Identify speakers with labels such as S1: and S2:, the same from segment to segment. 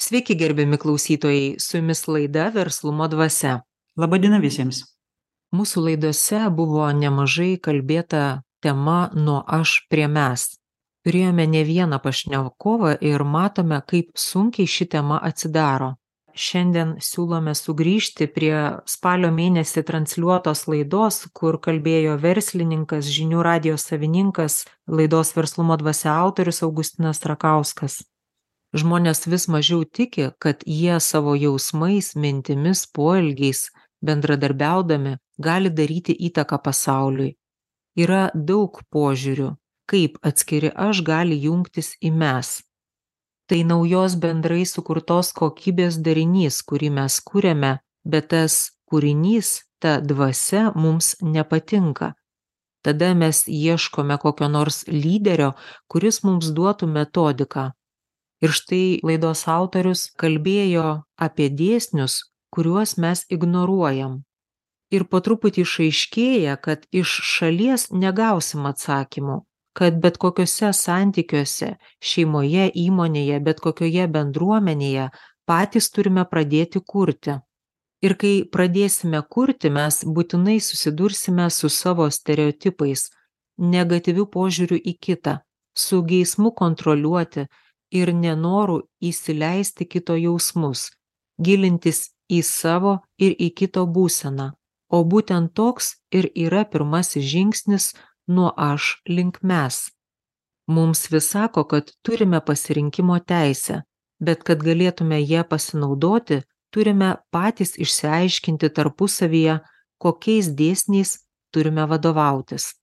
S1: Sveiki, gerbiami klausytojai, su jumis laida Verslumo dvasia.
S2: Labadiena visiems.
S1: Mūsų laidose buvo nemažai kalbėta tema nuo aš prie mes. Turėjome ne vieną pašnekovą ir matome, kaip sunkiai ši tema atsidaro. Šiandien siūlome sugrįžti prie spalio mėnesį transliuotos laidos, kur kalbėjo verslininkas, žinių radijos savininkas, laidos verslumo dvasia autorius Augustinas Rakauskas. Žmonės vis mažiau tiki, kad jie savo jausmais, mintimis, poelgiais, bendradarbiaudami gali daryti įtaką pasauliui. Yra daug požiūrių, kaip atskiri aš gali jungtis į mes. Tai naujos bendrai sukurtos kokybės darinys, kurį mes kūrėme, bet tas kūrinys, ta dvasia mums nepatinka. Tada mes ieškome kokio nors lyderio, kuris mums duotų metodiką, Ir štai laidos autorius kalbėjo apie dėsnius, kuriuos mes ignoruojam. Ir po truputį išaiškėja, kad iš šalies negausim atsakymų, kad bet kokiuose santykiuose, šeimoje, įmonėje, bet kokioje bendruomenėje patys turime pradėti kurti. Ir kai pradėsime kurti, mes būtinai susidursime su savo stereotipais, negatyviu požiūriu į kitą, su geismu kontroliuoti, ir nenoru įsileisti kito jausmus, gilintis į savo ir į kito būseną, o būtent toks ir yra pirmasis žingsnis nuo aš link mes. Mums vis sako, kad turime pasirinkimo teisę, bet kad galėtume ją pasinaudoti, turime patys išsiaiškinti tarpusavyje, kokiais dėsniais turime vadovautis.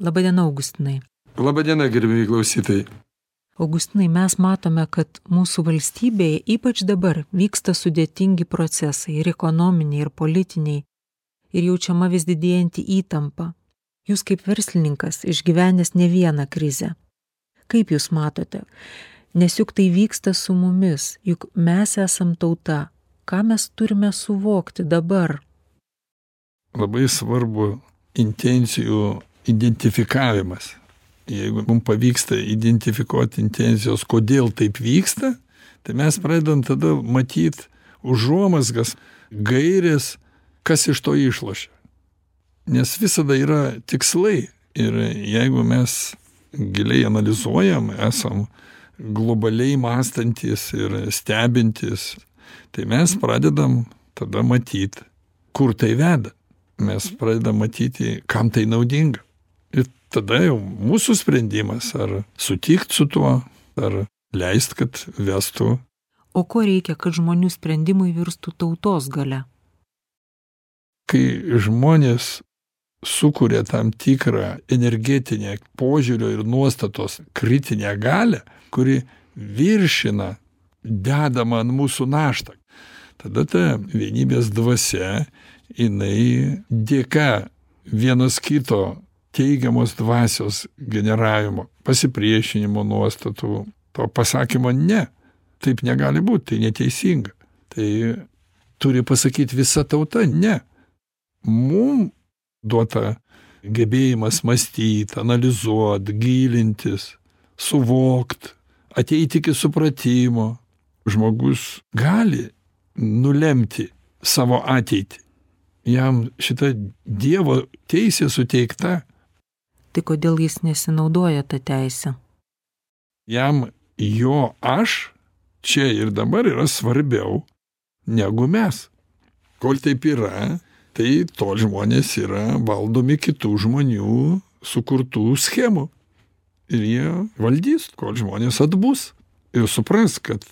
S1: Labadiena, Augustinai.
S3: Labadiena, gerbėjai klausytojai.
S1: Augustinai, mes matome, kad mūsų valstybėje ypač dabar vyksta sudėtingi procesai ir ekonominiai, ir politiniai, ir jaučiama vis didėjanti įtampa. Jūs kaip verslininkas išgyvenęs ne vieną krizę. Kaip jūs matote? Nes juk tai vyksta su mumis, juk mes esam tauta. Ką mes turime suvokti dabar?
S3: Labai svarbu intencijų identifikavimas jeigu mum pavyksta identifikuot intencijos kodėl taip vyksta tai mes pradedam tada matyt užuomazgas gairės kas iš to išlošia. Nes visada yra tikslai ir jeigu mes giliai analizuojam esam globaliai mąstantys ir stebintys tai mes pradedam tada matyt kur tai veda. Mes pradedam matyti kam tai naudinga tada jau mūsų sprendimas ar sutikt su tuo, ar leist, kad vestų.
S1: O ko reikia, kad žmonių sprendimai virstų tautos gale?
S3: Kai žmonės sukuria tam tikrą energetinę požiūrio ir nuostatos kritinę galę, kuri viršina dedamą ant mūsų naštą. Tada ta vienybės dvasia, jinai dėka vienas kito teigiamos dvasios generavimo, pasipriešinimo nuostatų, to pasakymo ne. Taip negali būti, tai neteisinga. Tai turi pasakyti visa tauta ne. Mums duota gebėjimas mąstyti, analizuoti, gilintis, suvokti, ateiti iki supratimo. Žmogus gali nulemti savo ateitį. Jam šita Dievo teisė suteikta
S1: tai kodėl jis nesinaudoja tą teisę?
S3: Jam jo aš čia ir dabar yra svarbiau negu mes. Kol taip yra, tai tol žmonės yra valdomi kitų žmonių sukurtų schemų. Ir jie valdys, kol žmonės atbus. Ir supras, kad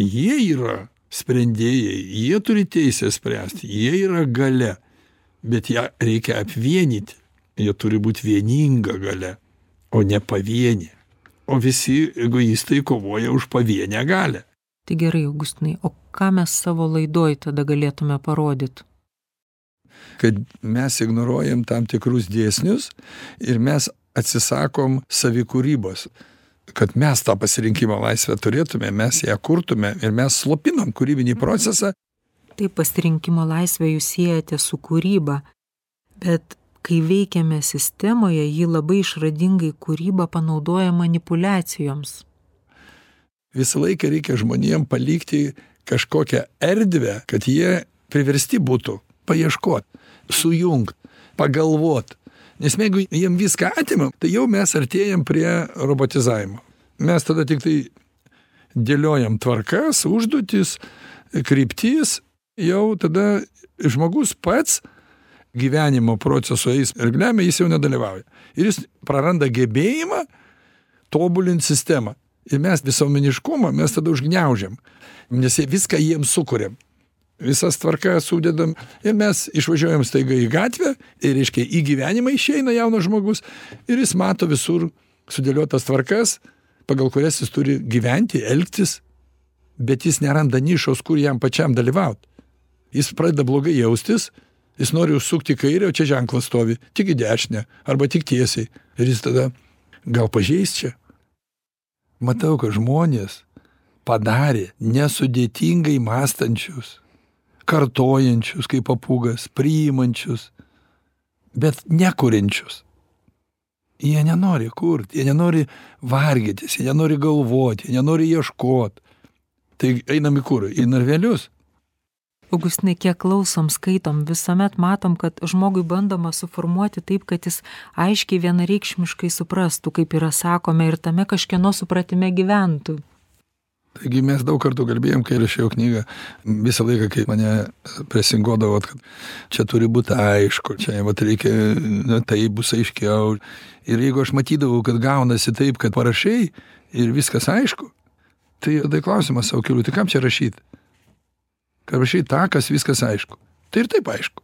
S3: jie yra sprendėjai, jie turi teisę spręsti, jie yra gale, bet ją reikia apvienyti jie turi būt vieninga galia, o ne pavienė. O visi egoistai kovoja už pavienę galę.
S1: Tai gerai, Augustinai, o ką mes savo laidoj tada galėtume parodyti?
S3: Kad mes ignoruojam tam tikrus dėsnius ir mes atsisakom savikūrybos. Kad mes tą pasirinkimo laisvę turėtume, mes ją kurtume ir mes slopinam kūrybinį procesą.
S1: Tai pasirinkimo laisvę jūs siejate su kūryba, bet kai veikiame sistemoje ji labai išradingai kūrybą panaudoja manipuliacijoms
S3: visą laiką reikia žmonėm palikti kažkokią erdvę, kad jie priversti būtų paieškot, sujungt, pagalvot. Nes jeigu jiem viską atimam, tai jau mes artėjam prie robotizavimo. Mes tada tik tai dėliojam tvarkas, užduotis, kryptis, jau tada žmogus pats gyvenimo proceso eis ir lemia, jis jau nedalyvauja. Ir jis praranda gebėjimą tobulinti sistemą. Ir mes visuomeniškumą mes tada užgniaužiam, nes viską jiems sukūrėm. Visas tvarkas sudedam ir mes išvažiuojam staiga į gatvę ir, reiškia, į gyvenimą išeina jaunas žmogus ir jis mato visur sudėliotas tvarkas, pagal kurias jis turi gyventi, elgtis, bet jis neranda nišos, kur jam pačiam dalyvauti. Jis pradeda blogai jaustis, jis nori užsukti į kairę, o čia ženklas stovi, tik į dešinę arba tik tiesiai. Ir jis tada gal pažeis čia. Matau, kad žmonės padarė nesudėtingai mąstančius, kartojančius kaip papūgas, priimančius, bet nekuriančius. Jie nenori kurti, jie nenori vargytis, jie nenori galvoti, jie nenori ieškoti. Tai einam į kur? Į narvelius.
S1: Augustinai, kiek klausom, skaitom, visuomet matom, kad žmogui bandoma suformuoti taip, kad jis aiškiai vienareikšmiškai suprastų, kaip yra sakome, ir tame kažkieno supratime gyventų.
S3: Taigi mes daug kartų kalbėjom, kai rašiau knygą, visą laiką, kai mane presingodavo, kad čia turi būti aišku, čia vat, reikia, na, tai bus aiškiau. Ir jeigu aš matydavau, kad gaunasi taip, kad parašai ir viskas aišku, tai tada klausimas savo keliu, tai kam čia rašyti? Kad rašai tą, kas viskas aišku. Tai ir taip aišku.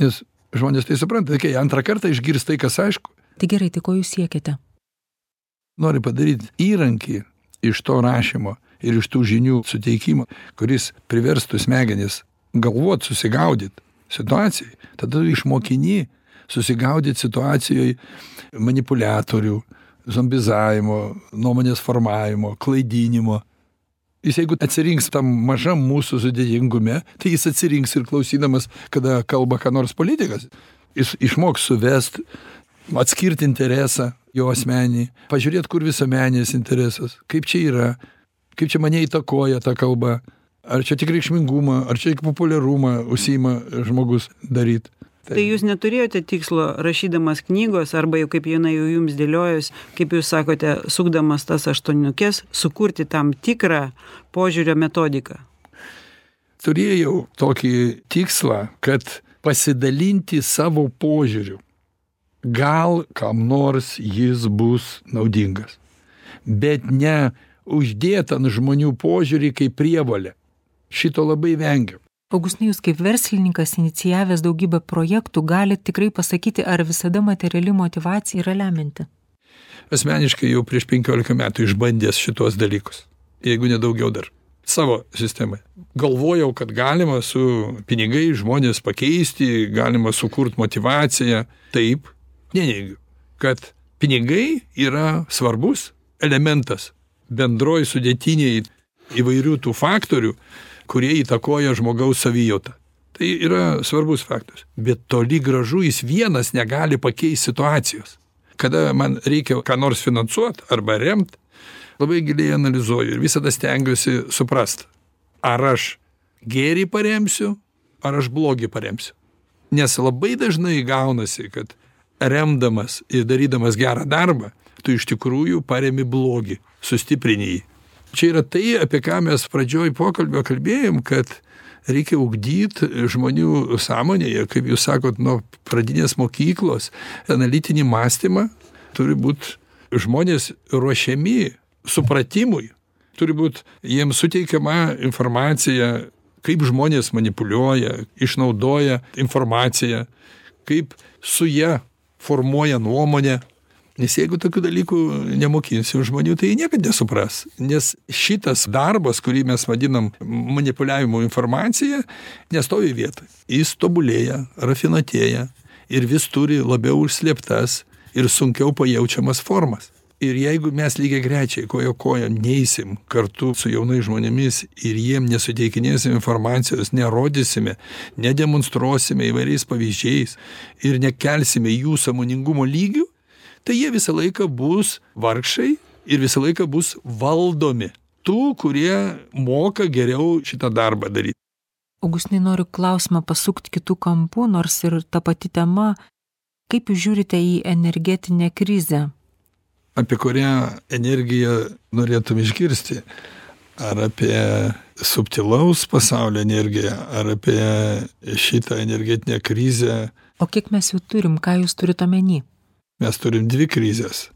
S3: Nes žmonės tai supranta, kai antrą kartą išgirs tai, kas aišku.
S1: Tai gerai, tai ko jūs siekiate?
S3: Nori padaryti įrankį iš to rašymo ir iš tų žinių suteikimo, kuris priverstų smegenis galvot, susigaudyt situacijai, tada išmokini susigaudyt situacijoje manipuliatorių, zombizavimo, nuomonės formavimo, klaidinimo. Jis jeigu atsirinks tam mažam mūsų sudėtingume, tai jis atsirinks ir klausydamas, kada kalba ką nors politikas. Jis išmoks suvest, atskirti interesą jo asmenį, pažiūrėt, kur visuomenės interesas, kaip čia yra, kaip čia mane įtakoja ta kalba, ar čia tik reikšmingumą, ar čia tik populiarumą užsima žmogus daryti.
S2: Tai, tai jūs neturėjote tikslo rašydamas knygos arba jau kaip jinai jau jums dėliojus, kaip jūs sakote, sukdamas tas aštuoniukės, sukurti tam tikrą požiūrio metodiką?
S3: Turėjau tokį tikslą, kad pasidalinti savo požiūriu gal kam nors jis bus naudingas. Bet ne uždėt ant žmonių požiūrį kaip prievalę. Šito labai vengiu.
S1: Augustinai, jūs kaip verslininkas inicijavęs daugybę projektų, galite tikrai pasakyti, ar visada materiali motivacija yra leminti?
S3: Asmeniškai jau prieš 15 metų išbandęs šitos dalykus, jeigu nedaugiau dar savo sistemai. Galvojau, kad galima su pinigai žmonės pakeisti, galima sukurti motivaciją. Taip, neneigiu, kad pinigai yra svarbus elementas bendroj sudėtiniai įvairių tų faktorių, kurie įtakoja žmogaus savijautą. Tai yra svarbus faktas. Bet toli gražu jis vienas negali pakeisti situacijos. Kada man reikia ką nors finansuoti arba remti, labai giliai analizuoju ir visada stengiuosi suprasti, ar aš gėrį paremsiu, ar aš blogį paremsiu. Nes labai dažnai gaunasi, kad remdamas ir darydamas gerą darbą, tu iš tikrųjų paremi blogį, sustiprini jį. Čia yra tai, apie ką mes pradžioj pokalbio kalbėjom, kad reikia ugdyti žmonių sąmonėje, kaip jūs sakot, nuo pradinės mokyklos, analitinį mąstymą, turi būti žmonės ruošiami supratimui, turi būti jiems suteikiama informacija, kaip žmonės manipuliuoja, išnaudoja informaciją, kaip su ją formuoja nuomonę. Nes jeigu tokių dalykų nemokinsim žmonių, tai jie niekada nesupras. Nes šitas darbas, kurį mes vadinam manipuliavimu informacija, nestovi vietoj. Jis tobulėja, rafinatėja ir vis turi labiau užslėptas ir sunkiau pajaučiamas formas ir jeigu mes lygiagrečiai koja kojon neisim kartu su jaunais žmonėmis ir jiem nesuteikinėsim informacijos nerodysime nedemonstruosime įvairiais pavyzdžiais ir nekelsime jų sąmoningumo lygių tai jie visą laiką bus vargšai ir visą laiką bus valdomi. Tų kurie moka geriau šitą darbą daryt.
S1: Augustinai noriu klausimą pasukt kitu kampu nors ir ta pati tema. Kaip jūs žiūrite į energetinę krizę?
S3: Apie kurią energiją norėtum išgirsti? Ar apie subtilaus pasaulio energiją? Ar apie šitą energetinę krizę?
S1: O kiek mes jų turim? Ką jūs turit omeny
S3: mes turim dvi krizes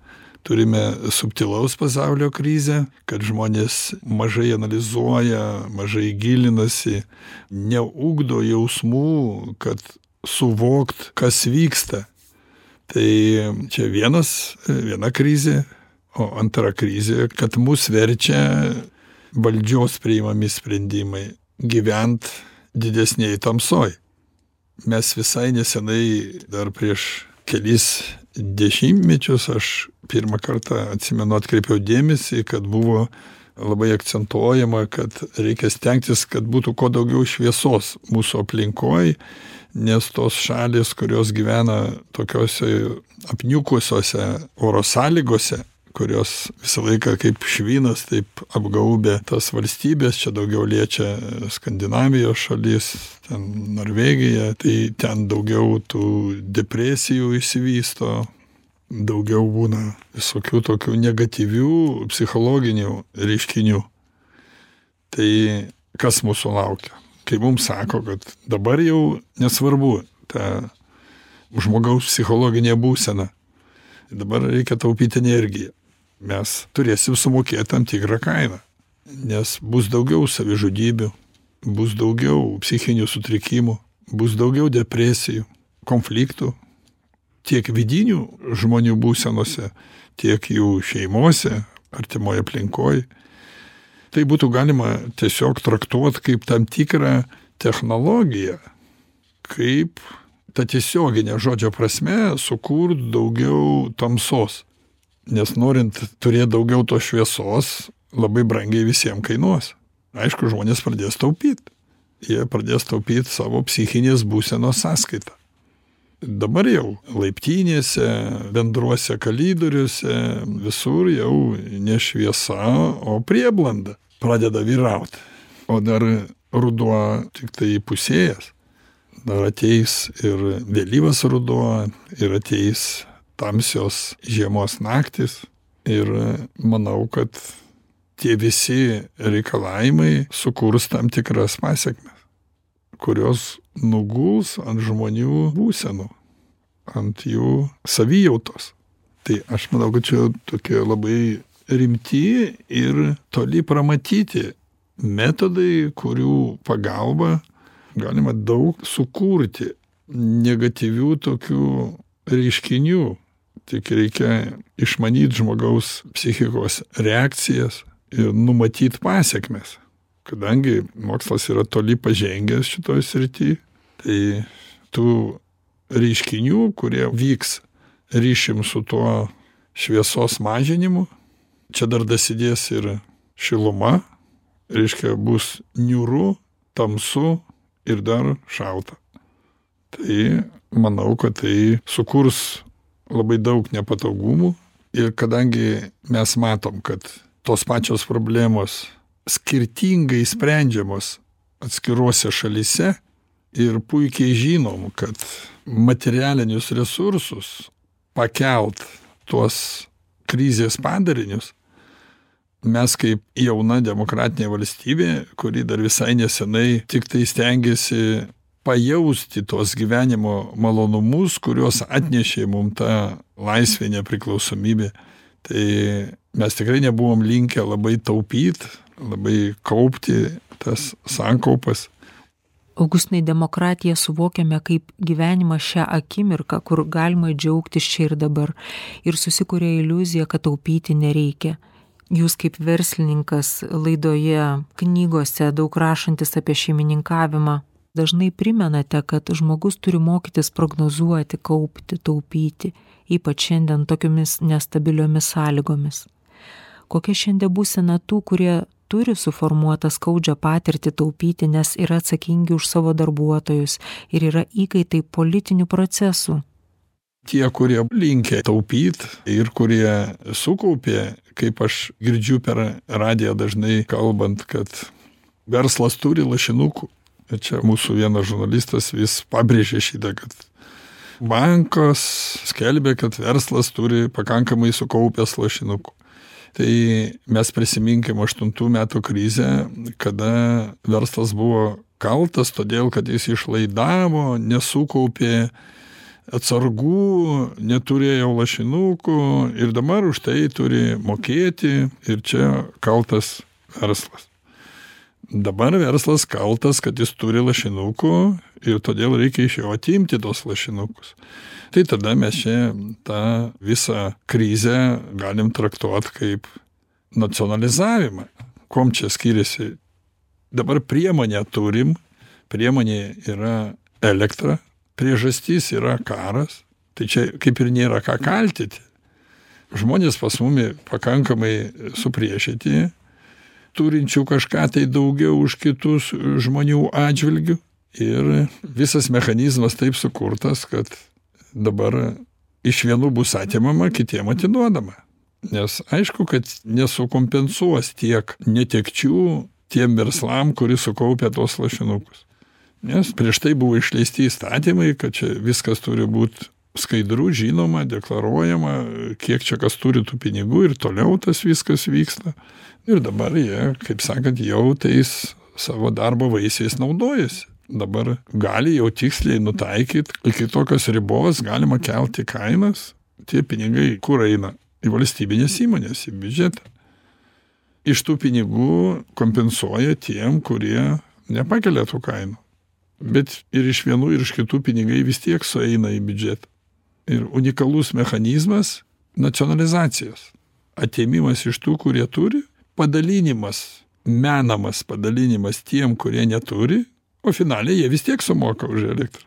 S3: turime subtilaus pasaulio krizę kad žmonės mažai analizuoja mažai gilinasi neugdo jausmų kad suvokt kas vyksta. Tai čia vienas viena krizė o antra krizė kad mus verčia valdžios priimami sprendimai gyvent didesnėj tamsoj. Mes visai nesenai dar prieš kelis dešimtmečius aš pirmą kartą atsimenu atkreipiau dėmesį kad buvo labai akcentuojama kad reikia stengtis kad būtų kuo daugiau šviesos mūsų aplinkoj nes tos šalys kurios gyvena tokiose apniukusiose oro sąlygose kurios visą laiką kaip švinas taip apgaubia tas valstybes čia daugiau liečia skandinavijos šalis ten norvegija. Tai ten daugiau tų depresijų išsivysto daugiau būna visokių tokių negatyvių psichologinių reiškinių. Tai kas mūsų laukia? Kai mums sako kad dabar jau nesvarbu ta žmogaus psichologinė būsena. Dabar reikia taupyt energiją mes turėsim sumokėt tam tikrą kainą nes bus daugiau savižudybių bus daugiau psichinių sutrikimų bus daugiau depresijų konfliktų tiek vidinių žmonių būsenose tiek jų šeimose artimoj aplinkoj. Tai būtų galima tiesiog traktuot kaip tam tikrą technologiją kaip ta tiesiogine žodžio prasme sukurt daugiau tamsos nes norint turėt daugiau tos šviesos labai brangiai visiem kainuos. Aišku žmonės pradės taupyt. Jie pradės taupyt savo psichinės būsenos sąskaita dabar jau laiptinėse bendruose kalidoriuose visur jau ne šviesa o prieblanda pradeda vyraut. O dar ruduo tiktai įpusėjęs. Dar ateis ir vėlyvas ruduo ir ateis tamsios žiemos naktys. Ir manau kad tie visi reikalavimai sukurs tam tikras pasekmes kurios nuguls ant žmonių būsenų ant jų savijautos. Tai aš manau kad čia tokie labai rimti ir toli pramatyti metodai kurių pagalba galima daug sukurti negatyvių tokių reiškinių tik reikia išmanyt žmogaus psichikos reakcijas ir numatyt pasekmes. Kadangi mokslas yra toli pažengęs šitoj srity tai tų reiškinių kurie vyks ryšium su tuo šviesos mažinimu čia dar dasidės ir šiluma reiškia bus niūru tamsu ir dar šalta. Tai manau kad tai sukurs labai daug nepatogumų. Ir kadangi mes matom kad tos pačios problemos skirtingai sprendžiamos atskiruose šalyse ir puikiai žinom kad materialinius resursus pakelt tuos krizės padarinius mes kaip jauna demokratinė valstybė kuri dar visai nesenai tiktai stengėsi pajausti tuos gyvenimo malonumus kuriuos atnešė mum ta laisvė nepriklausomybė. Tai mes tikrai nebuvom linkę labai taupyt labai kaupti tas sankaupas.
S1: Augustinai demokratiją suvokiame kaip gyvenimą šią akimirką kur galima džiaugtis čia ir dabar. Ir susikuria iliuzija kad taupyti nereikia. Jūs kaip verslininkas laidoje knygose daug rašantis apie šeimininkavimą dažnai primenate kad žmogus turi mokytis prognozuoti kaupti taupyti ypač šiandien tokiomis nestabiliomis sąlygomis. Kokia šiandien būsena tų kurie turi suformuotą skaudžią patirtį taupyti nes yra atsakingi už savo darbuotojus ir yra įkaitai politinių procesų?
S3: Tie kurie linkę taupyt ir kurie sukaupė kaip aš girdžiu per radiją dažnai kalbant kad verslas turi lašinukų ir čia mūsų vienas žurnalistas vis pabrėžia šitą kad bankas skelbia kad verslas turi pakankamai sukaupęs lašinukų tai mes prisiminkim aštuntų metų krizę kada verslas buvo kaltas todėl kad jis išlaidavo nesukaupė atsargų neturėjo lašinukų ir dabar už tai turi mokėti ir čia kaltas verslas dabar verslas kaltas kad jis turi lašinukų ir todėl reikia iš jo atimti tuos lašinukus. Tai tada mes čia tą visą krizę galim traktuot kaip nacionalizavimą. Kuom čia skiriasi? Dabar priemonę turim. Priemonė yra elektra. Priežastis yra karas. Tai čia kaip ir nėra ką kaltyti. Žmonės pas mumi pakankamai supriešinti turinčių kažką tai daugiau už kitus žmonių atžvilgiu ir visas mechanizmas taip sukurtas kad dabar iš vienų bus atimama kitiem atiduodama. Nes aišku kad nesukompensuos tiek netekčių tiem verslam kurie sukaupę tuos lašinukus. Nes prieš tai buvo išleisti įstatymai kad čia viskas turi būt skaidru žinoma deklaruojama kiek čia kas turi tų pinigų ir toliau tas viskas vyksta. Ir dabar jie kaip sakant jau tais savo darbo vaisiais naudojasi. Dabar gali jau tiksliai nutaikyt iki tokios ribos galima kelti kainas tie pinigai kur eina? Į valstybines įmones į biudžetą. Iš tų pinigų kompensuoja tiem kurie nepakelia tų kainų. Bet ir iš vienų ir iš kitų pinigai vis tiek sueina į biudžetą ir unikalus mechanizmas nacionalizacijos. Atėmimas iš tų kurie turi padalinimas menamas padalinimas tiem kurie neturi o finale jie vis tiek sumoka už elektrą.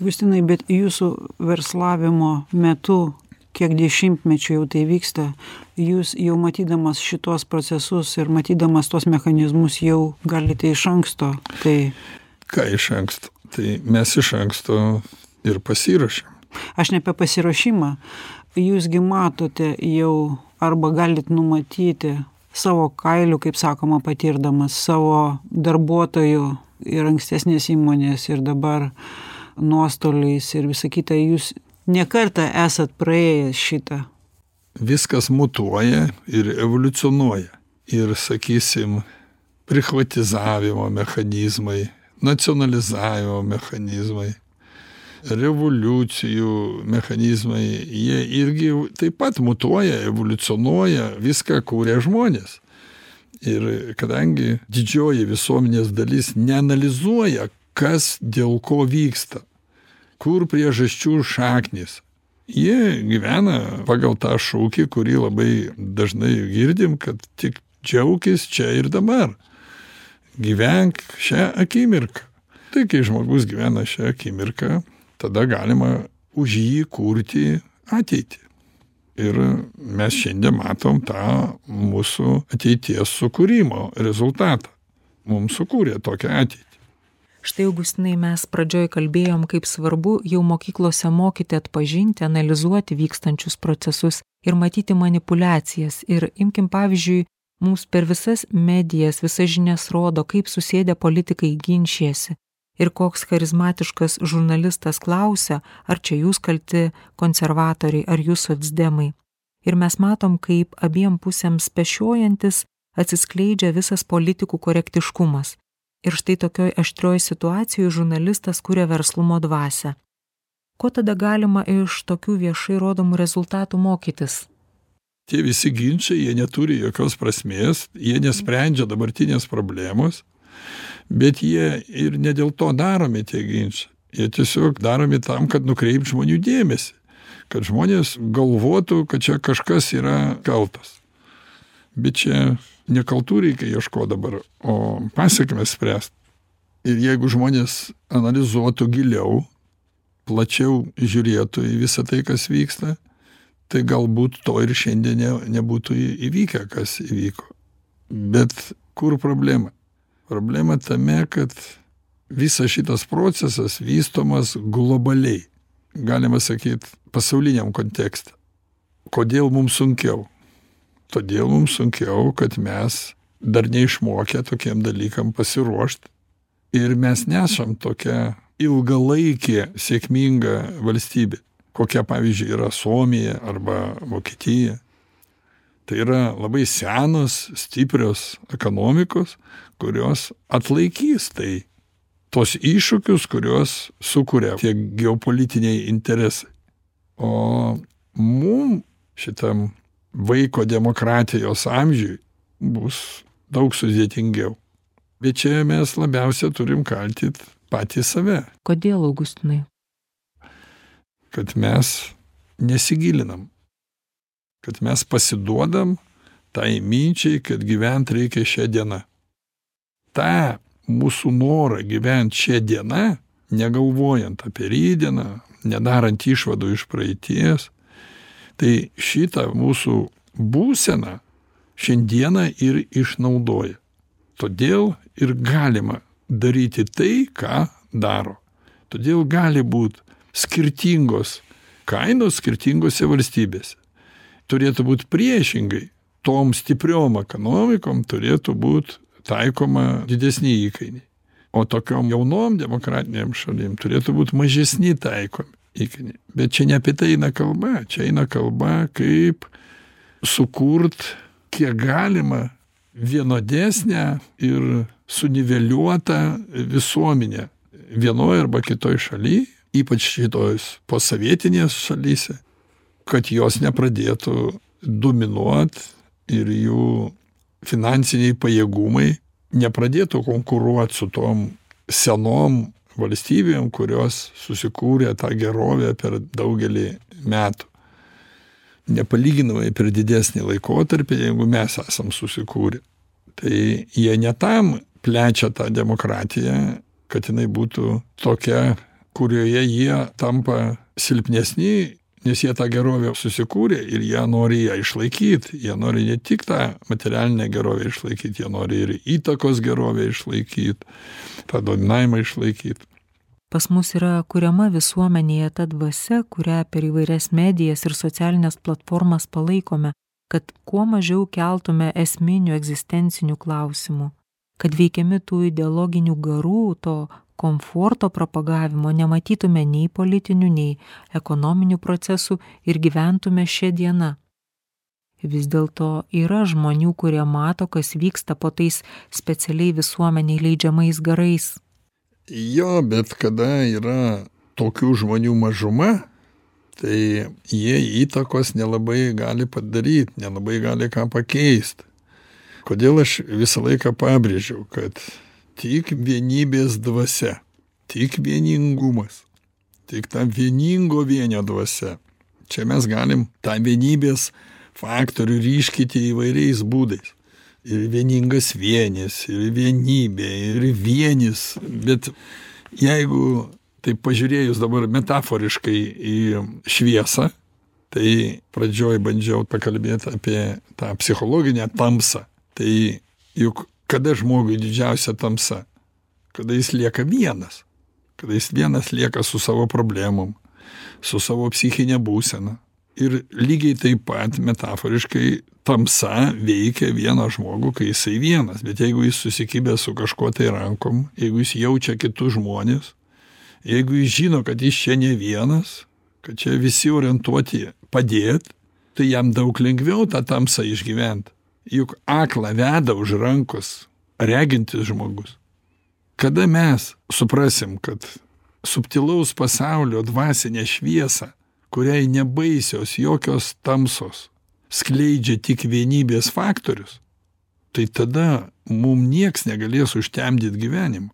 S2: Augustinai bet jūsų verslavimo metu kiek dešimtmečių jau tai vyksta jūs jau matydamas šituos procesus ir matydamas tuos mechanizmus jau galite iš anksto tai
S3: ką iš anksto? Tai mes iš anksto ir pasiruošiam
S2: aš ne apie pasiruošimą. Jūs gi matote jau arba galit numatyti savo kailiu kaip sakoma patirdamas savo darbuotojų ir ankstesnės įmonės ir dabar nuostoliais ir visa kita. Jūs ne kartą esat praėjęs šitą.
S3: Viskas mutuoja ir evoliucionuoja. Ir sakysim prichvatizavimo mechanizmai nacionalizavimo mechanizmai revoliucijų mechanizmai jie irgi taip pat mutuoja evoliucionuoja viską kuria žmonės. Ir kadangi didžioji visuomenės dalis neanalizuoja kas dėl ko vyksta kur priežasčių šaknys jie gyvena pagal tą šūkį kurį labai dažnai girdim kad tik džiaukis čia ir dabar. Gyvenk šią akimirką. Tai kai žmogus gyvena šią akimirką tada galima už jį kurti ateitį. Ir mes šiandien matom tą mūsų ateities sukūrimo rezultatą. Mum sukūrė tokią ateitį.
S1: Štai augustinai mes pradžioj kalbėjom kaip svarbu jau mokyklose mokyti atpažinti analizuoti vykstančius procesus ir matyti manipuliacijas ir imkim pavyzdžiui mums per visas medijas visas žinias rodo kaip susėdę politikai ginčijasi ir koks charizmatiškas žurnalistas klausia ar čia jūs kalti konservatoriai ar jūs socdemai. Ir mes matom kaip abiem pusėms pešiojantis atsiskleidžia visas politikų korektiškumas. Ir štai tokioj aštrioj situacijoj žurnalistas kuria verslumo dvasią ko tada galima iš tokių viešai rodomų rezultatų mokytis?
S3: Tie visi ginčai jie neturi jokios prasmės jie nesprendžia dabartinės problemos bet jie ir ne dėl to daromi tie ginčai. Jie tiesiog daromi tam kad nukreipt žmonių dėmesį kad žmonės galvotų kad čia kažkas yra kaltas. Bet čia ne kaltų reikia ieškot dabar o pasekmes spręst. Ir jeigu žmonės analizuotų giliau plačiau žiūrėtų į visa tai kas vyksta tai galbūt to ir šiandien ne nebūtų įvykę kas įvyko. Bet kur problema problema tame kad visas šitas procesas vystomas globaliai galima sakyt, pasauliniam kontekste. Kodėl mums sunkiau? Todėl mums sunkiau, kad mes dar neišmokę tokiem dalykam pasiruošti ir mes nesam tokia ilgalaikė sėkminga valstybė, kokia pavyzdžiui yra Suomija arba Vokietija. Tai yra labai senos, stiprios ekonomikos, kurios atlaikys tai tos iššūkius, kuriuos sukuria tie geopolitiniai interesai. O mum šitam vaiko demokratijos amžiui bus daug sudėtingiau. Bet čia mes labiausia turim kaltyti patį save.
S1: Kodėl, Augustinai?
S3: Kad mes nesigilinam. Kad mes pasiduodam tai minčiai, kad gyventi reikia šią dieną. Ta mūsų norą gyventi šią dieną, negalvojant apie rydieną, nedarant išvadų iš praeities, tai šitą mūsų būseną šiandieną ir išnaudoja. Todėl ir galima daryti tai, ką daro. Todėl gali būti skirtingos kainos skirtingose valstybėse. Turėtų būti priešingai. Tom stipriom ekonomikom turėtų būti taikoma didesni įkainiai. O tokiom jaunom demokratiniam šalim turėtų būti mažesni taikomi įkainiai. Bet čia ne apie tai eina kalba, čia eina kalba, kaip sukurt kiek galima vienodesnę ir suniveliuotą visuomenę vienoj arba kitoj šaly, ypač šitos posovietinės šalyse, kad jos nepradėtų dominuot ir jų finansiniai pajėgumai nepradėtų konkuruoti su tom senom valstybėm, kurios susikūrė tą gerovę per daugelį metų nepalyginamai per didesnį laikotarpį, jeigu mes esam susikūrę. Tai jie ne tam plečia tą demokratiją, kad jinai būtų tokia, kurioje jie tampa silpnesni, nes jie tą gerovę susikūrė ir jie nori ją išlaikyti. Jie nori ne tik tą materialinę gerovę išlaikyti, jie nori ir įtakos gerovę išlaikyti, tą dominavimą išlaikyti.
S1: Pas mus yra kuriama visuomenėje ta dvasia, kurią per įvairias medijas ir socialinės platformas palaikome, kad kuo mažiau keltume esminių egzistencinių klausimų, kad veikiami tų ideologinių garų, to komforto propagavimo nematytume nei politinių, nei ekonominių procesų ir gyventume šią dieną. Vis dėlto yra žmonių, kurie mato, kas vyksta po tais specialiai visuomeniai leidžiamais garais
S3: Jo, bet kada yra tokių žmonių mažuma, tai jie įtakos nelabai gali padaryti, nelabai gali ką pakeisti. Kodėl aš visą laiką pabrėžiau, kad tik vienybės dvasia, tik vieningumas, tik ta vieningo vienio dvasia. Čia mes galim tą vienybės faktorių ryškyti įvairiais būdais ir vieningas vienis, ir vienybė, ir vienis. Bet jeigu taip pažiūrėjus dabar metaforiškai į šviesą, tai pradžioj bandžiau pakalbėti apie tą psichologinę tamsą. Tai juk kada žmogui didžiausia tamsa? Kada jis lieka vienas. Kada jis vienas lieka su savo problemom, su savo psichinė būsena. Ir lygiai taip pat metaforiškai tamsa veikia vieną žmogų, kai jisai vienas, bet jeigu jis susikibęs su kažkuo tai rankom, jeigu jis jaučia kitus žmonės, jeigu jis žino, kad jis čia ne vienas, kad čia visi orientuoti padėt, tai jam daug lengviau tą tamsą išgyventi. Juk akla veda už rankos regintis žmogus. Kada mes suprasim, kad subtilaus pasaulio dvasinė šviesa, kuriai nebaisios jokios tamsos, skleidžia tik vienybės faktorius, tai tada mum nieks negalės užtemdyti gyvenimą.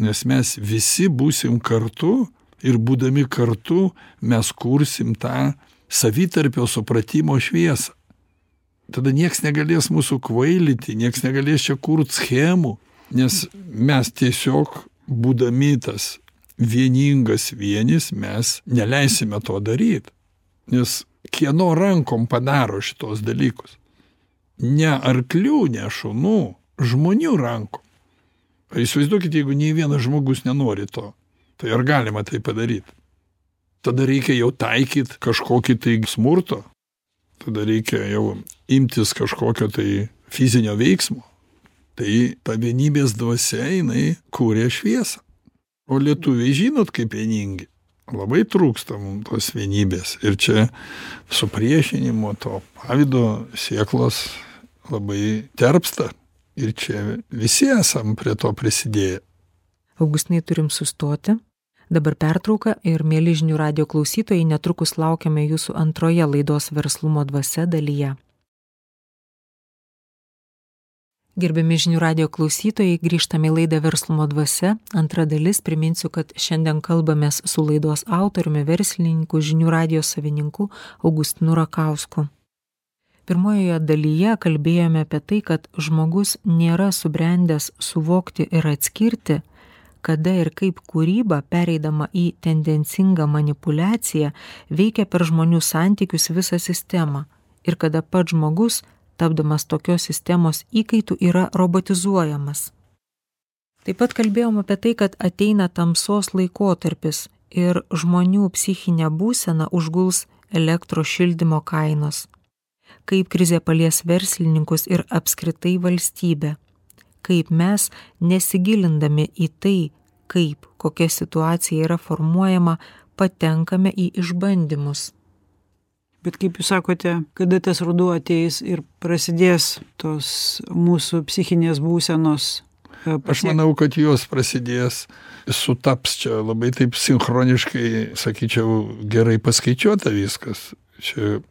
S3: Nes mes visi būsim kartu ir būdami kartu mes kursim tą savitarpio supratimo šviesą. Tada nieks negalės mūsų kvailyti, nieks negalės čia kurt schemų, nes mes tiesiog būdami tas vieningas vienis, mes neleisime to daryti. Nes kieno rankom padaro šitos dalykus. Ne arklių, ne šunų, žmonių rankom. Įsivaizduokit, jeigu nei vienas žmogus nenori to, tai ar galima tai padaryti? tada reikia jau taikyt kažkokį tai smurto, tada reikia jau imtis kažkokio tai fizinio veiksmo. Tai ta vienybės dvasia jinai kūrė šviesą. O lietuviai žinot, kaip vieningi. Labai trūksta mums tos vienybės. Ir čia supriešinimo to pavydo sieklos labai terpsta. Ir čia visi esam prie to prisidėję.
S1: Augustinai turim sustoti. Dabar pertrauka ir mėly žinių radio klausytojai netrukus laukiame jūsų antroje laidos verslumo dvasia dalyje. Gerbiami žinių radio klausytojai, grįžtame į laidą Verslumo dvasia. Antra dalis, priminsiu, kad šiandien kalbamės su laidos autoriumi, verslininku, žinių radio savininku Augustinu Rakausku. Pirmojoje dalyje kalbėjome apie tai, kad žmogus nėra subrendęs suvokti ir atskirti, kada ir kaip kūryba, pereidama į tendencingą manipulaciją, veikia per žmonių santykius visą sistemą ir kada pats žmogus tapdamas tokios sistemos įkaitų yra robotizuojamas. Taip pat kalbėjom apie tai, kad ateina tamsos laikotarpis ir žmonių psichinę būseną užguls elektros šildymo kainos. Kaip krizė palies verslininkus ir apskritai valstybę. Kaip mes, nesigilindami į tai, kaip kokia situacija yra formuojama, patenkame į išbandymus
S2: bet kaip jūs sakote kada tas ruduo ateis ir prasidės tos mūsų psichinės būsenos e,
S3: Aš manau, kad jos prasidės, sutaps čia labai taip sinchroniškai, sakyčiau, gerai paskaičiuota viskas. Čia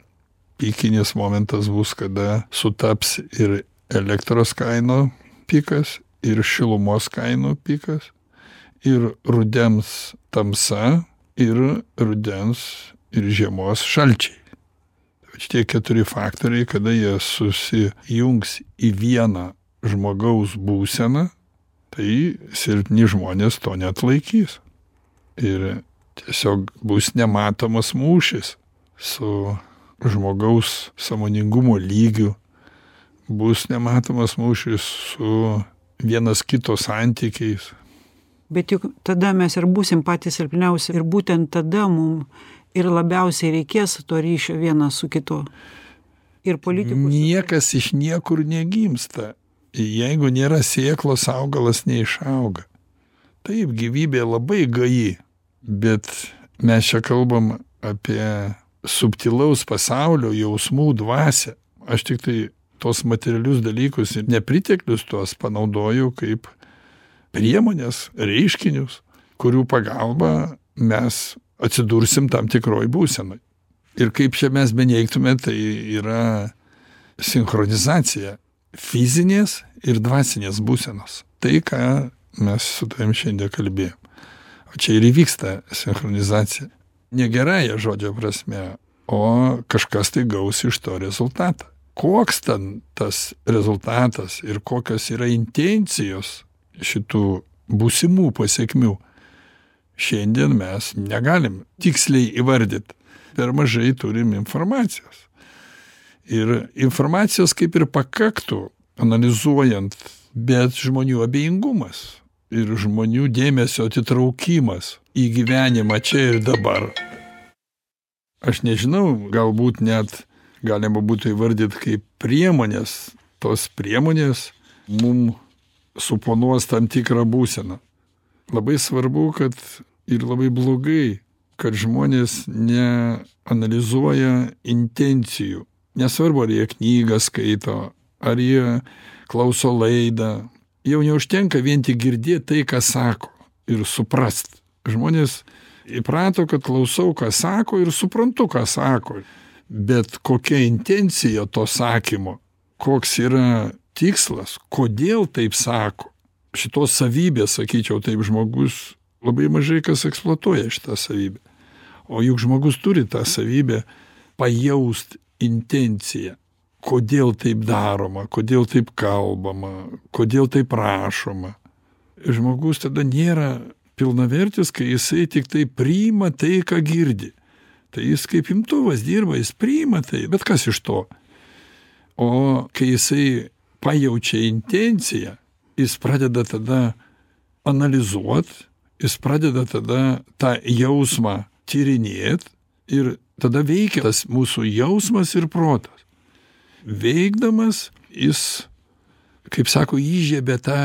S3: pikinis momentas bus, kada sutaps ir elektros kainų pikas, ir šilumos kainų pikas, ir rudens tamsa, ir rudens ir žiemos šalčiai. Šitie keturi faktoriai kada jie susijungs į vieną žmogaus būseną tai silpni žmonės to neatlaikys. Ir tiesiog bus nematomas mūšis su žmogaus sąmoningumo lygiu bus nematomas mūšis su vienas kito santykiais
S2: bet juk tada mes ir būsim patys silpniausi ir būtent tada mum ir labiausiai reikės to ryšio vienas su kitu. Ir politikų.
S3: Niekas iš niekur negimsta. Jeigu nėra sieklos, augalas neišauga. Taip, gyvybė labai gaji, bet mes čia kalbam apie subtilaus pasaulio jausmų dvasę. Aš tik tai tos materialius dalykus ir nepriteklius tuos panaudoju kaip priemonės, reiškinius, kurių pagalba mes atsidursim tam tikroj būsenoj. Ir kaip čia mes beneigtume, tai yra sinchronizacija fizinės ir dvasinės būsenos. Tai, ką mes su tavim šiandien kalbėjom. O čia ir įvyksta sinchronizacija. Ne gerąją žodžio prasme, o kažkas tai gaus iš to rezultatą. Koks ten tas rezultatas ir kokios yra intencijos šitų būsimų pasiekmių. Šiandien mes negalim tiksliai įvardyt per mažai turim informacijos. Ir informacijos kaip ir pakaktų analizuojant bet žmonių abejingumas ir žmonių dėmesio atitraukimas į gyvenimą čia ir dabar. Aš nežinau galbūt net galima būtų įvardyt kaip priemonės. Tos priemonės mum suponuos tam tikrą būseną. Labai svarbu kad ir labai blogai kad žmonės neanalizuoja intencijų. Nesvarbu ar jie knygą skaito ar jie klauso laidą. Jau neužtenka vien tik girdėt tai ką sako ir suprast. Žmonės įprato kad klausau ką sako ir suprantu ką sako bet kokia intencija to sakymo koks yra tikslas kodėl taip sako šitos savybės sakyčiau taip žmogus labai mažai kas eksploatuoja šitą savybę. O juk žmogus turi tą savybę pajaust intenciją kodėl taip daroma kodėl taip kalbama kodėl taip rašoma žmogus tada nėra pilnavertis kai jisai tiktai priima tai ką girdi tai jis kaip imtuvas dirba jis priima tai bet kas iš to o kai jisai pajaučia intenciją jis pradeda tada analizuot jis pradeda tada tą jausmą tyrinėt ir tada veikia tas mūsų jausmas ir protas. Veikdamas jis, kaip sako, įžiebė tą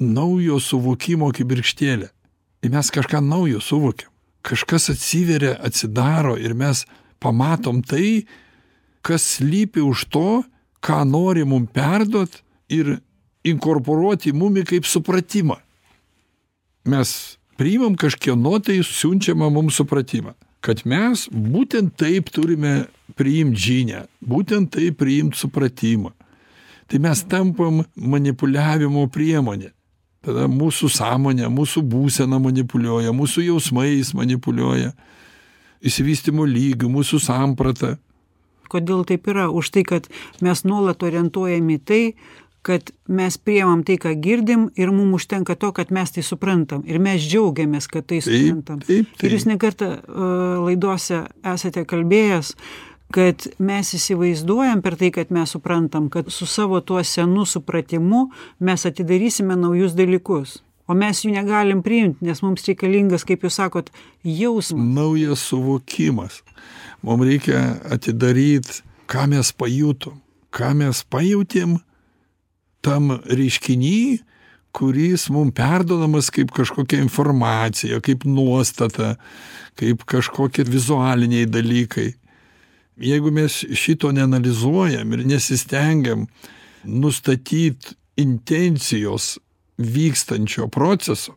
S3: naujo suvokimo kibirkštėlę. Ir mes kažką naujo suvokiam. Kažkas atsiveria, atsidaro ir mes pamatom tai, kas slypi už to, ką nori mum perduot ir inkorporuoti mumi kaip supratimą. Mes priimam kažkieno tai siunčiamą mums supratimą, kad mes būtent taip turime priimti žinę, būtent taip priimti supratimą. Tai mes tampam manipuliavimo priemonė. Tada mūsų sąmonė, mūsų būsena manipuliuoja, mūsų jausmais manipuliuoja, įsivystimo lygių, mūsų samprata.
S2: Kodėl taip yra? Už tai, kad mes nuolat orientuojami tai, kad mes priemam tai, ką girdim ir mums užtenka to, kad mes tai suprantam. Ir mes džiaugiamės, kad tai suprantam.
S3: Taip, taip, taip.
S2: Ir jūs nekartą uh, laidose esate kalbėjęs, kad mes įsivaizduojam per tai, kad mes suprantam, kad su savo tuo senu supratimu mes atidarysime naujus dalykus. O mes jų negalim priimti, nes mums reikalingas, kaip jūs sakot, jausmas.
S3: Naujas suvokimas. Mums reikia atidaryti, ką mes pajutom, ką mes pajutėm tam reiškiny, kuris mums perdodamas kaip kažkokia informacija, kaip nuostata, kaip kažkokie vizualiniai dalykai. Jeigu mes šito neanalizuojam ir nesistengiam nustatyti intencijos vykstančio proceso,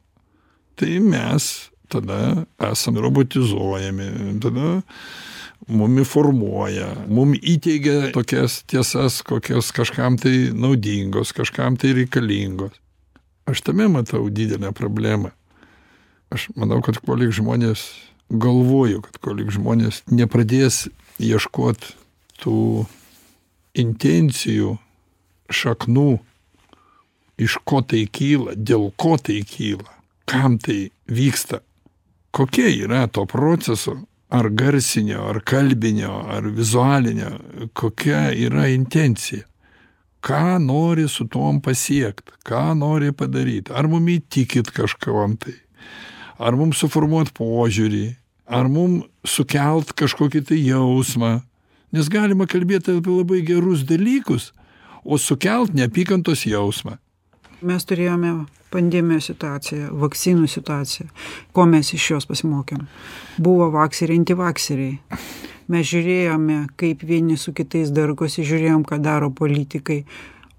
S3: tai mes tada esam robotizuojami, tada mumi formuoja, mum įteigia tokias tiesas, kokios kažkam tai naudingos, kažkam tai reikalingos. Aš tame matau didelę problemą. Aš manau, kad kolik žmonės galvoju, kad kolik žmonės nepradės ieškot tų intencijų, šaknų, iš ko tai kyla, dėl ko tai kyla, kam tai vyksta, kokia yra to proceso, ar garsinio, ar kalbinio, ar vizualinio, kokia yra intencija, ką nori su tuom pasiekti, ką nori padaryti, ar mum įtikit kažkam tai, ar mum suformuot požiūrį, ar mum sukelt kažkokį tai jausmą, nes galima kalbėti apie labai gerus dalykus, o sukelt neapykantos jausmą.
S2: Mes turėjome pandemijos situaciją, vakcinų situaciją. Ko mes iš jos pasimokėm? Buvo vakseriai, antivakseriai. Mes žiūrėjome, kaip vieni su kitais darkosi, žiūrėjom, ką daro politikai,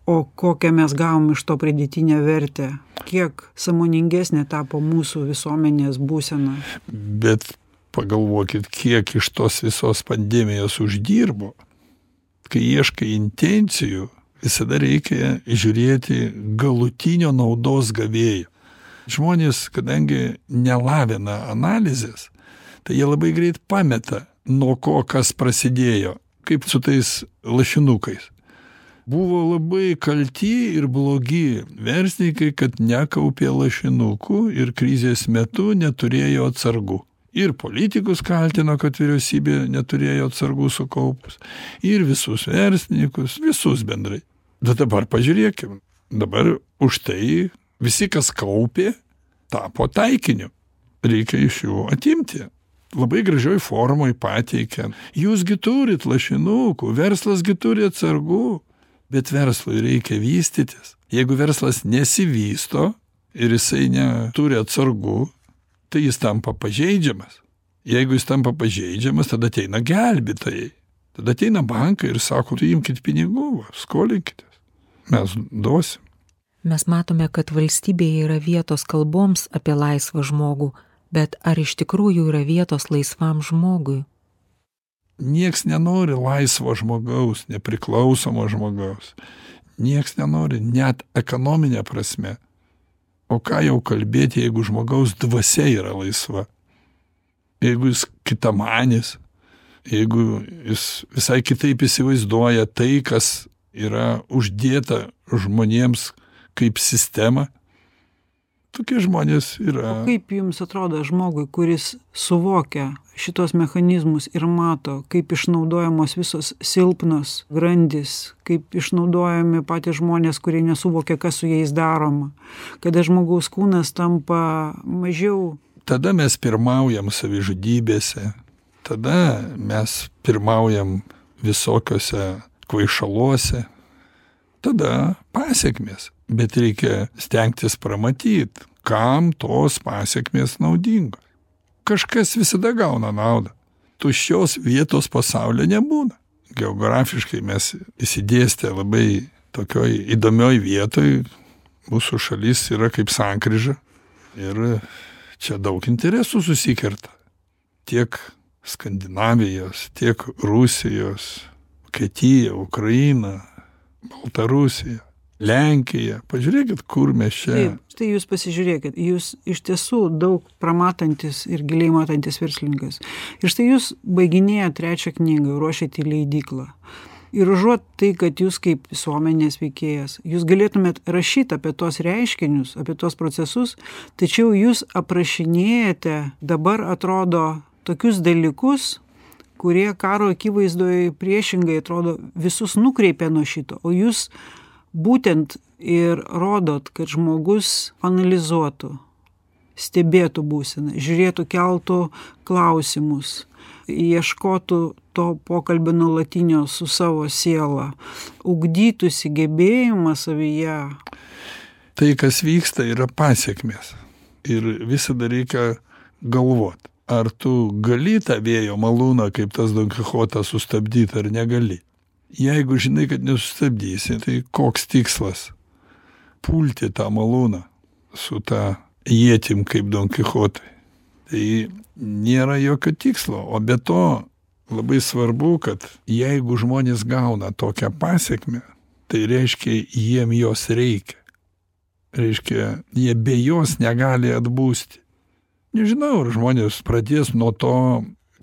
S2: o kokią mes gavom iš to pridėtinę vertę, kiek samoningesnė tapo mūsų visuomenės būsena.
S3: Bet pagalvokit, kiek iš tos visos pandemijos uždirbo. Kai ieškai intencijų, visada reikia žiūrėti galutinio naudos gavėjo. Žmonės, kadangi nelavina analizės, tai jie labai greit pameta, nuo ko kas prasidėjo, kaip su tais lašinukais. Buvo labai kalti ir blogi verslininkai, kad nekaupė lašinukų ir krizės metu neturėjo atsargų. Ir politikus kaltino, kad vyriausybė neturėjo atsargų sukaupus. Ir visus verslininkus, visus bendrai. Bet dabar pažiūrėkim. Dabar už tai visi, kas kaupė, tapo taikiniu. Reikia iš jų atimti. Labai gražioj formoj pateikia. Jūsgi turit lašinukų, verslasgi turi atsargų. Bet verslui reikia vystytis. Jeigu verslas nesivysto ir jisai neturi atsargų, tai jis tampa pažeidžiamas. Jeigu jis tampa pažeidžiamas, tada ateina gelbėtojai. Tada ateina bankai ir sako, tu imkite pinigų, skolinkitės. Mes duosim.
S1: Mes matome, kad valstybėje yra vietos kalboms apie laisvą žmogų, bet ar iš tikrųjų yra vietos laisvam žmogui?
S3: Niekas nenori laisvo žmogaus, nepriklausomo žmogaus. Niekas nenori net ekonominė prasme. O ką jau kalbėti, jeigu žmogaus dvasia yra laisva? Jeigu jis kitamanis, jeigu jis visai kitaip įsivaizduoja tai, kas yra uždėta žmonėms kaip sistema, tokie žmonės yra.
S2: O kaip jums atrodo žmogui, kuris suvokia šitos mechanizmus ir mato, kaip išnaudojamos visos silpnos grandis, kaip išnaudojami patys žmonės, kurie nesuvokia, kas su jais daroma, kada žmogaus kūnas tampa mažiau
S3: tada mes pirmaujam savižudybėse, tada mes pirmaujam visokiose kvaišaluose, tada pasiekmes. Bet reikia stengtis pramatyti, kam tos pasiekmes naudingos. Kažkas visada gauna naudą. Tuščios vietos pasaulyje nebūna. Geografiškai mes įsidėstę labai tokioj įdomioj vietoj, mūsų šalis yra kaip sankryža ir čia daug interesų susikerta. Tiek Skandinavijos, tiek Rusijos, Vokietija, Ukraina, Baltarusija, Lenkija. Pažiūrėkit, kur mes čia.
S2: Taip, štai jūs pasižiūrėkit, jūs iš tiesų daug pramatantis ir giliai matantis verslininkas. Ir štai jūs baiginėje trečią knygą, ruošiate į leidiklą. Ir užuot tai, kad jūs kaip visuomenės veikėjas, jūs galėtumėt rašyti apie tos reiškinius, apie tos procesus, tačiau jūs aprašinėjate, dabar atrodo, tokius dalykus, kurie karo akivaizdoje priešingai atrodo visus nukreipia nuo šito, o jūs būtent ir rodot, kad žmogus analizuotų, stebėtų būseną, žiūrėtų, keltų klausimus, ieškotų to pokalbio nuolatinio su savo siela, ugdytųsi gebėjimą savyje.
S3: Tai, kas vyksta, yra pasiekmes. Ir visada reikia galvoti ar tu gali tą vėjo malūną, kaip tas Don Kichotas, sustabdyti ar negali. Jeigu žinai, kad nesustabdysi, tai koks tikslas? Pulti tą malūną su tą jėtim kaip Don Kichotai. Tai nėra jokio tikslo, o be to labai svarbu, kad jeigu žmonės gauna tokią pasiekmę, tai reiškia, jiem jos reikia. Reiškia, jie be jos negali atbūsti nežinau ar žmonės pradės nuo to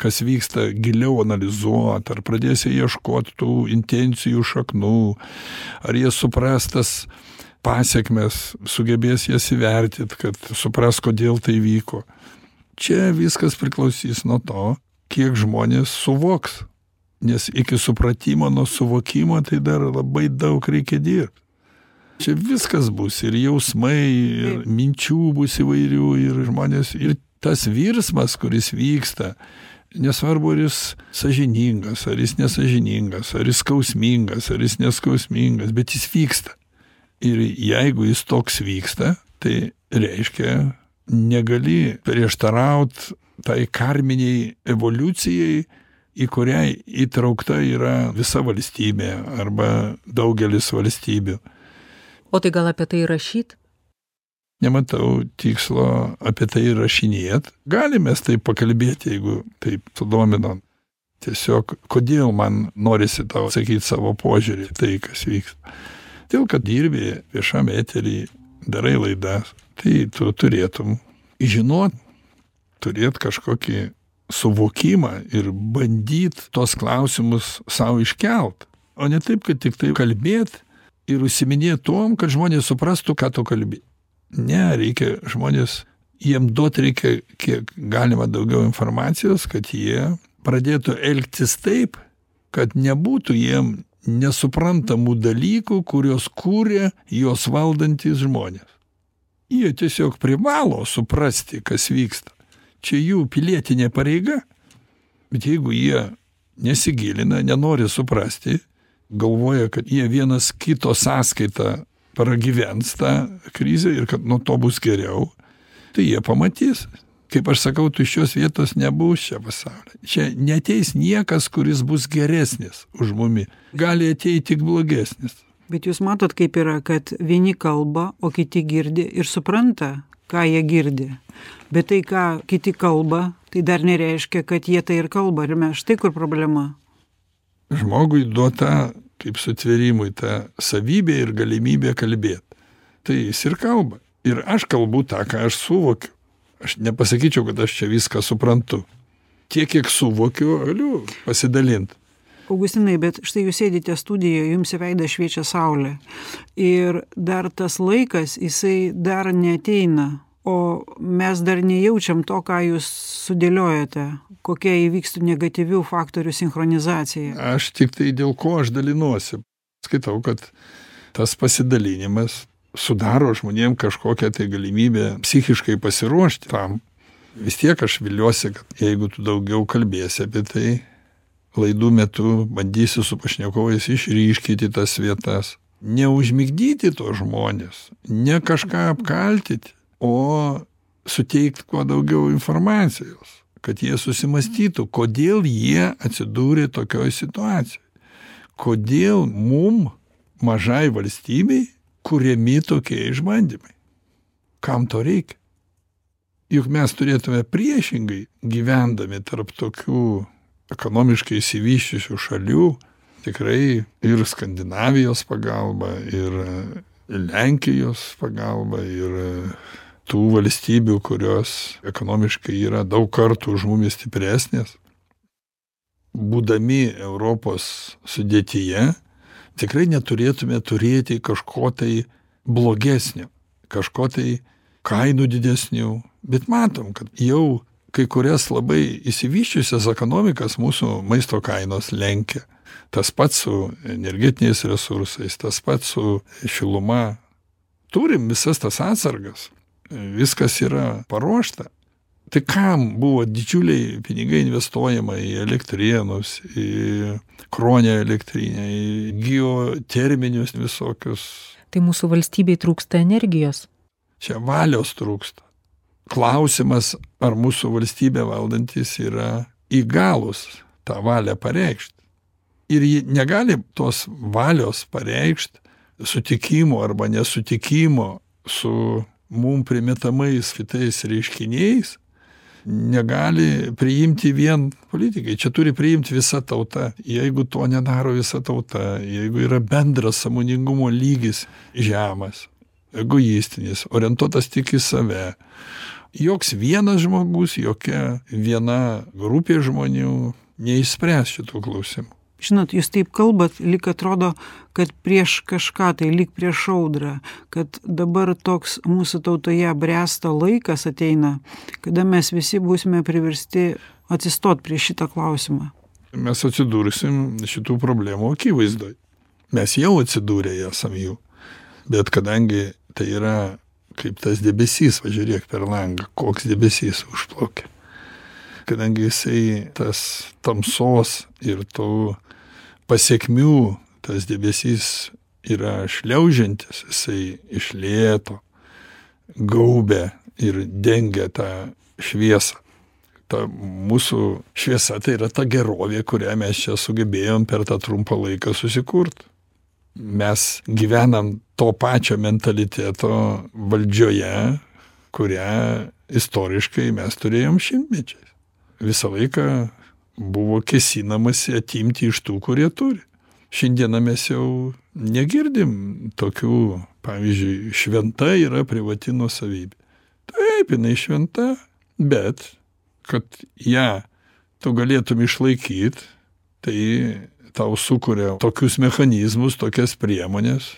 S3: kas vyksta giliau analizuot ar pradės jie ieškot tų intencijų šaknų ar jie supras tas pasekmes sugebės jas įvertint kad supras kodėl tai vyko. Čia viskas priklausys nuo to kiek žmonės suvoks. Nes iki supratimo nuo suvokimo tai dar labai daug reikia dirbt. Čia viskas bus ir jausmai ir minčių bus įvairių ir žmonės ir tas virsmas kuris vyksta nesvarbu ar jis sąžiningas ar jis nesąžiningas ar jis skausmingas ar jis neskausmingas bet jis vyksta ir jeigu jis toks vyksta tai reiškia negali prieštaraut tai karminei evoliucijai į kurią įtraukta yra visa valstybė arba daugelis valstybių
S1: O tai gal apie tai rašyt?
S3: Nematau tikslo apie tai rašinėt. Galime taip pakalbėti, jeigu taip sudomino. Tiesiog, kodėl man norisi tau sakyti savo požiūrį tai, kas vyksta. Dėl, kad dirbi viešam eterį, darai laidas, tai tu turėtum žinot, turėt kažkokį suvokimą ir bandyt tos klausimus savo iškelt. O ne taip, kad tik tai kalbėt ir užsiiminėt tuom, kad žmonės suprastų, ką tu kalbi. Ne, reikia žmonės, jiem duot reikia kiek galima daugiau informacijos, kad jie pradėtų elgtis taip, kad nebūtų jiem nesuprantamų dalykų, kurios kūrė jos valdantis žmonės. Jie tiesiog privalo suprasti, kas vyksta. Čia jų pilietinė pareiga. Bet jeigu jie nesigilina, nenori suprasti, galvoja, kad jie vienas kito sąskaita pragyvens tą krizę ir kad nuo to bus geriau, tai jie pamatys. Kaip aš sakau, tuščios vietos nebus čia pasaulyje. Čia neteis niekas, kuris bus geresnis už mumi. Gali ateiti tik blogesnis.
S2: Bet jūs matot, kaip yra, kad vieni kalba, o kiti girdi ir supranta, ką jie girdi. Bet tai, ką kiti kalba, tai dar nereiškia, kad jie tai ir kalba. Ir mes štai kur problema.
S3: Žmogui duota kaip sutvėrimui ta savybė ir galimybė kalbėt. Tai jis ir kalba. Ir aš kalbu tą, ką aš suvokiu. Aš nepasakyčiau, kad aš čia viską suprantu. Tiek, kiek suvokiu, galiu pasidalinti.
S2: Augustinai, bet štai jūs sėdite studijoje, jums į veidą šviečia saulė. Ir dar tas laikas, jisai dar neteina o mes dar nejaučiam to ką jūs sudėliojate. Kokia įvykstų negatyvių faktorių sinchronizacija?
S3: Aš tiktai dėl ko aš dalinuosi. Skaitau kad tas pasidalinimas sudaro žmonėm kažkokią tai galimybę psichiškai pasiruošti tam. Vis tiek aš viliuosi kad jeigu tu daugiau kalbėsi apie tai laidų metu bandysi su pašnekovais išryškinti tas vietas neužmigdyti tuos žmones ne kažką apkaltyti o suteikt kuo daugiau informacijos kad jie susimąstytų kodėl jie atsidūrė tokioj situacijoj. Kodėl mum mažai valstybei kuriami tokie išbandymai. Kam to reikia? Juk mes turėtume priešingai gyvendami tarp tokių ekonomiškai išsivysčiusių šalių tikrai ir skandinavijos pagalba ir lenkijos pagalba ir tų valstybių kurios ekonomiškai yra daug kartų už mumis stipresnės būdami europos sudėtyje tikrai neturėtume turėti kažko tai blogesnio kažko tai kainų didesnių. Bet matom kad jau kai kurias labai išsivysčiusias ekonomikas mūsų maisto kainos lenkia. Tas pats su energetiniais resursais tas pats su šiluma. Turim visas tas atsargas viskas yra paruošta. Tai kam buvo didžiuliai pinigai investuojama į elektrėnus į kruonio elektrinę į geoterminius visokius?
S1: Tai mūsų valstybei trūksta energijos.
S3: Čia valios trūksta. Klausimas ar mūsų valstybę valdantys yra įgalūs tą valią pareikšt. Ir ji negali tos valios pareikšt sutikimo arba nesutikimo su mum primetamais kitais reiškiniais negali priimti vien politikai. Čia turi priimt visa tauta. Jeigu to nedaro visa tauta jeigu yra bendras sąmoningumo lygis žemas egoistinis orientuotas tik į save joks vienas žmogus jokia viena grupė žmonių neišspręs šitų klausimų
S2: žinot jūs taip kalbat lyg atrodo kad prieš kažką tai lyg prieš audrą kad dabar toks mūsų tautoje bręsta laikas ateina kada mes visi būsime priversti atsistot prieš šitą klausimą
S3: mes atsidursim šitų problemų akivaizdoj. Mes jau atsidūrę esam jų. Bet kadangi tai yra kaip tas debesys va žiūrėk per langą koks debesys užplaukia. Kadangi jisai tas tamsos ir tų pasekmių tas debesys yra šliaužiantis jisai iš lėto gaubia ir dengia tą šviesą. Ta mūsų šviesa tai yra ta gerovė kurią mes čia sugebėjom per tą trumpą laiką susikurt. Mes gyvenam to pačio mentaliteto valdžioje kurią istoriškai mes turėjom šimtmečiais. Visą laiką buvo kėsinamasi atimti iš tų kurie turi. Šiandieną mes jau negirdim tokių pavyzdžiui šventa yra privati nuosavybė. Taip jinai šventa bet kad ją tu galėtum išlaikyt tai tau sukuria tokius mechanizmus tokias priemones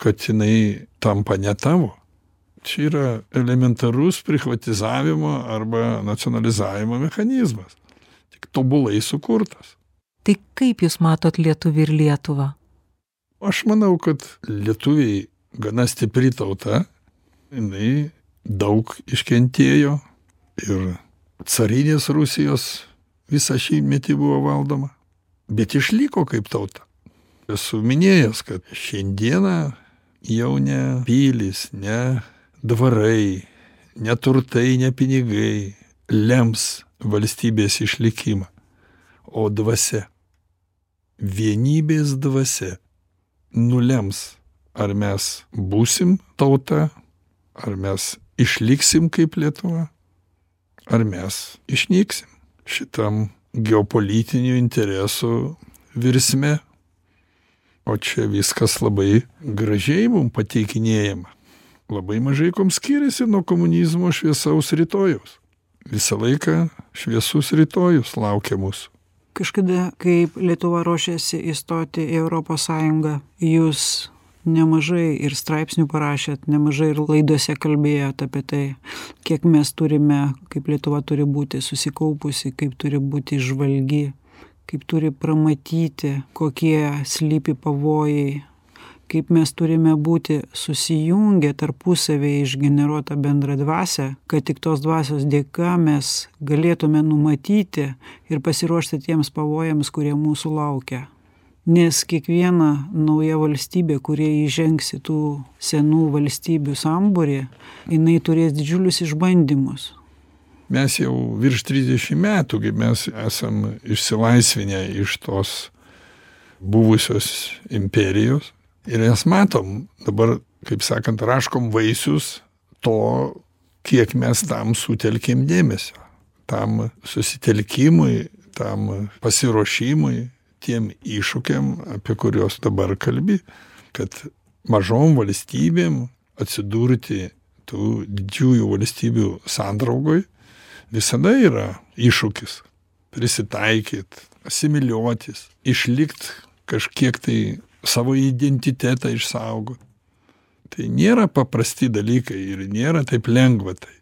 S3: kad jinai tampa ne tavo. Čia yra elementarus prichvatizavimo arba nacionalizavimo mechanizmas tobulai sukurtas.
S1: Tai kaip jūs matot lietuvį ir lietuvą?
S3: Aš manau kad lietuviai gana stipri tauta jinai daug iškentėjo ir carinės rusijos visą šimtmetį buvo valdoma bet išliko kaip tauta. Esu minėjęs kad šiandieną jau ne pilys ne dvarai ne turtai ne pinigai lems valstybės išlikimą o dvasia vienybės dvasia nulems ar mes būsim tauta ar mes išliksim kaip lietuva ar mes išnyksim. Šitam geopolitinių interesų virsme o čia viskas labai gražiai mum pateikinėjama. Labai mažai kuom skiriasi nuo komunizmo šviesaus rytojaus visą laiką šviesus rytojus laukia mūsų
S2: kažkada kaip lietuva ruošėsi įstoti į europos sąjungą jūs nemažai ir straipsnių parašėt nemažai ir laidose kalbėjot apie tai kiek mes turime kaip lietuva turi būti susikaupusi kaip turi būti įžvalgi kaip turi pramatyti kokie slypi pavojai kaip mes turime būti susijungę tarpusavyje išgeneruotą bendrą dvasią kad tik tos dvasios dėka mes galėtume numatyti ir pasiruošti tiems pavojams kurie mūsų laukia. Nes kiekviena nauja valstybė kuri įžengs į tų senų valstybių sambūrį jinai turės didžiulius išbandymus.
S3: Mes jau virš trisdešim metų kaip mes esam išsilaisvinę iš tos buvusios imperijos ir mes matom dabar kaip sakant raškom vaisius to kiek mes tam sutelkėm dėmesio. Tam susitelkimui tam pasiruošimui tiem iššūkiam apie kuriuos dabar kalbi. Kad mažom valstybėm atsidurti tų didžiųjų valstybių sandraugoj visada yra iššūkis prisitaikyt asimiliuotis išlikt kažkiek tai savo identitetą išsaugot tai nėra paprasti dalykai ir nėra taip lengva tai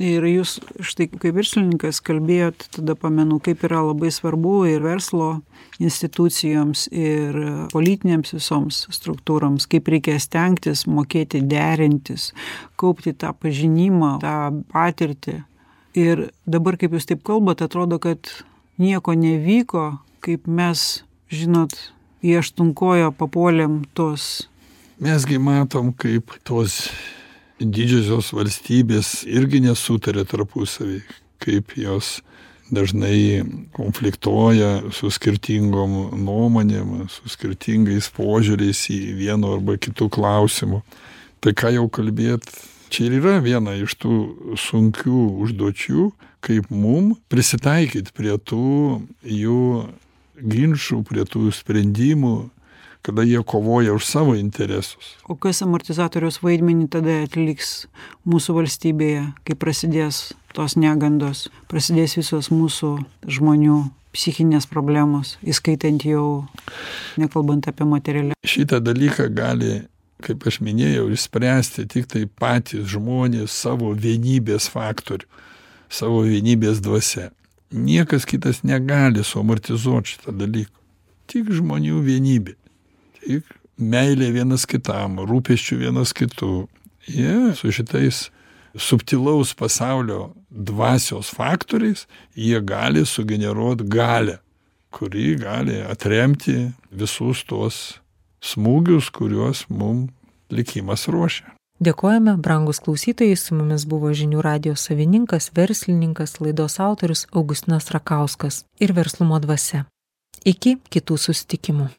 S2: ir jūs štai kaip verslininkas kalbėjot tada pamenu kaip yra labai svarbu ir verslo institucijoms ir politinėms visoms struktūroms kaip reikia stengtis mokėti derintis kaupti tą pažinimą tą patirtį. Ir dabar kaip jūs taip kalbat atrodo kad nieko nevyko kaip mes žinot į aštuonkojo papuolėm tos
S3: mes gi matom kaip tos didžiosios valstybės irgi nesutaria tarpusavy kaip jos dažnai konfliktuoja su skirtingom nuomonėm su skirtingais požiūriais į vienu arba kitu klausimu tai ką jau kalbėt čia ir yra viena iš tų sunkių užduočių kaip mum prisitaikyt prie tų jų ginčų prie tų sprendimų kada jie kovoja už savo interesus.
S2: O kas amortizatoriaus vaidmenį tada atliks mūsų valstybėje kai prasidės tos negandos prasidės visos mūsų žmonių psichinės problemos įskaitant jau nekalbant apie materialia
S3: šitą dalyką gali kaip aš minėjau išspręsti tiktai patys žmonės savo vienybės faktorių savo vienybės dvasia niekas kitas negali suamortizuot šito dalyko. Tik žmonių vienybė. Tik meilė vienas kitam rūpesčiu vienas kitu. Jie su šitais subtilaus pasaulio dvasios faktoriais jie gali sugeneruot galią kuri gali atremti visus tuos smūgius kuriuos mum likimas ruošia
S1: dėkojame brangūs klausytojai su mumis buvo žinių radijo savininkas verslininkas laidos autorius augustinas rakauskas ir verslumo dvasia. Iki kitų susitikimų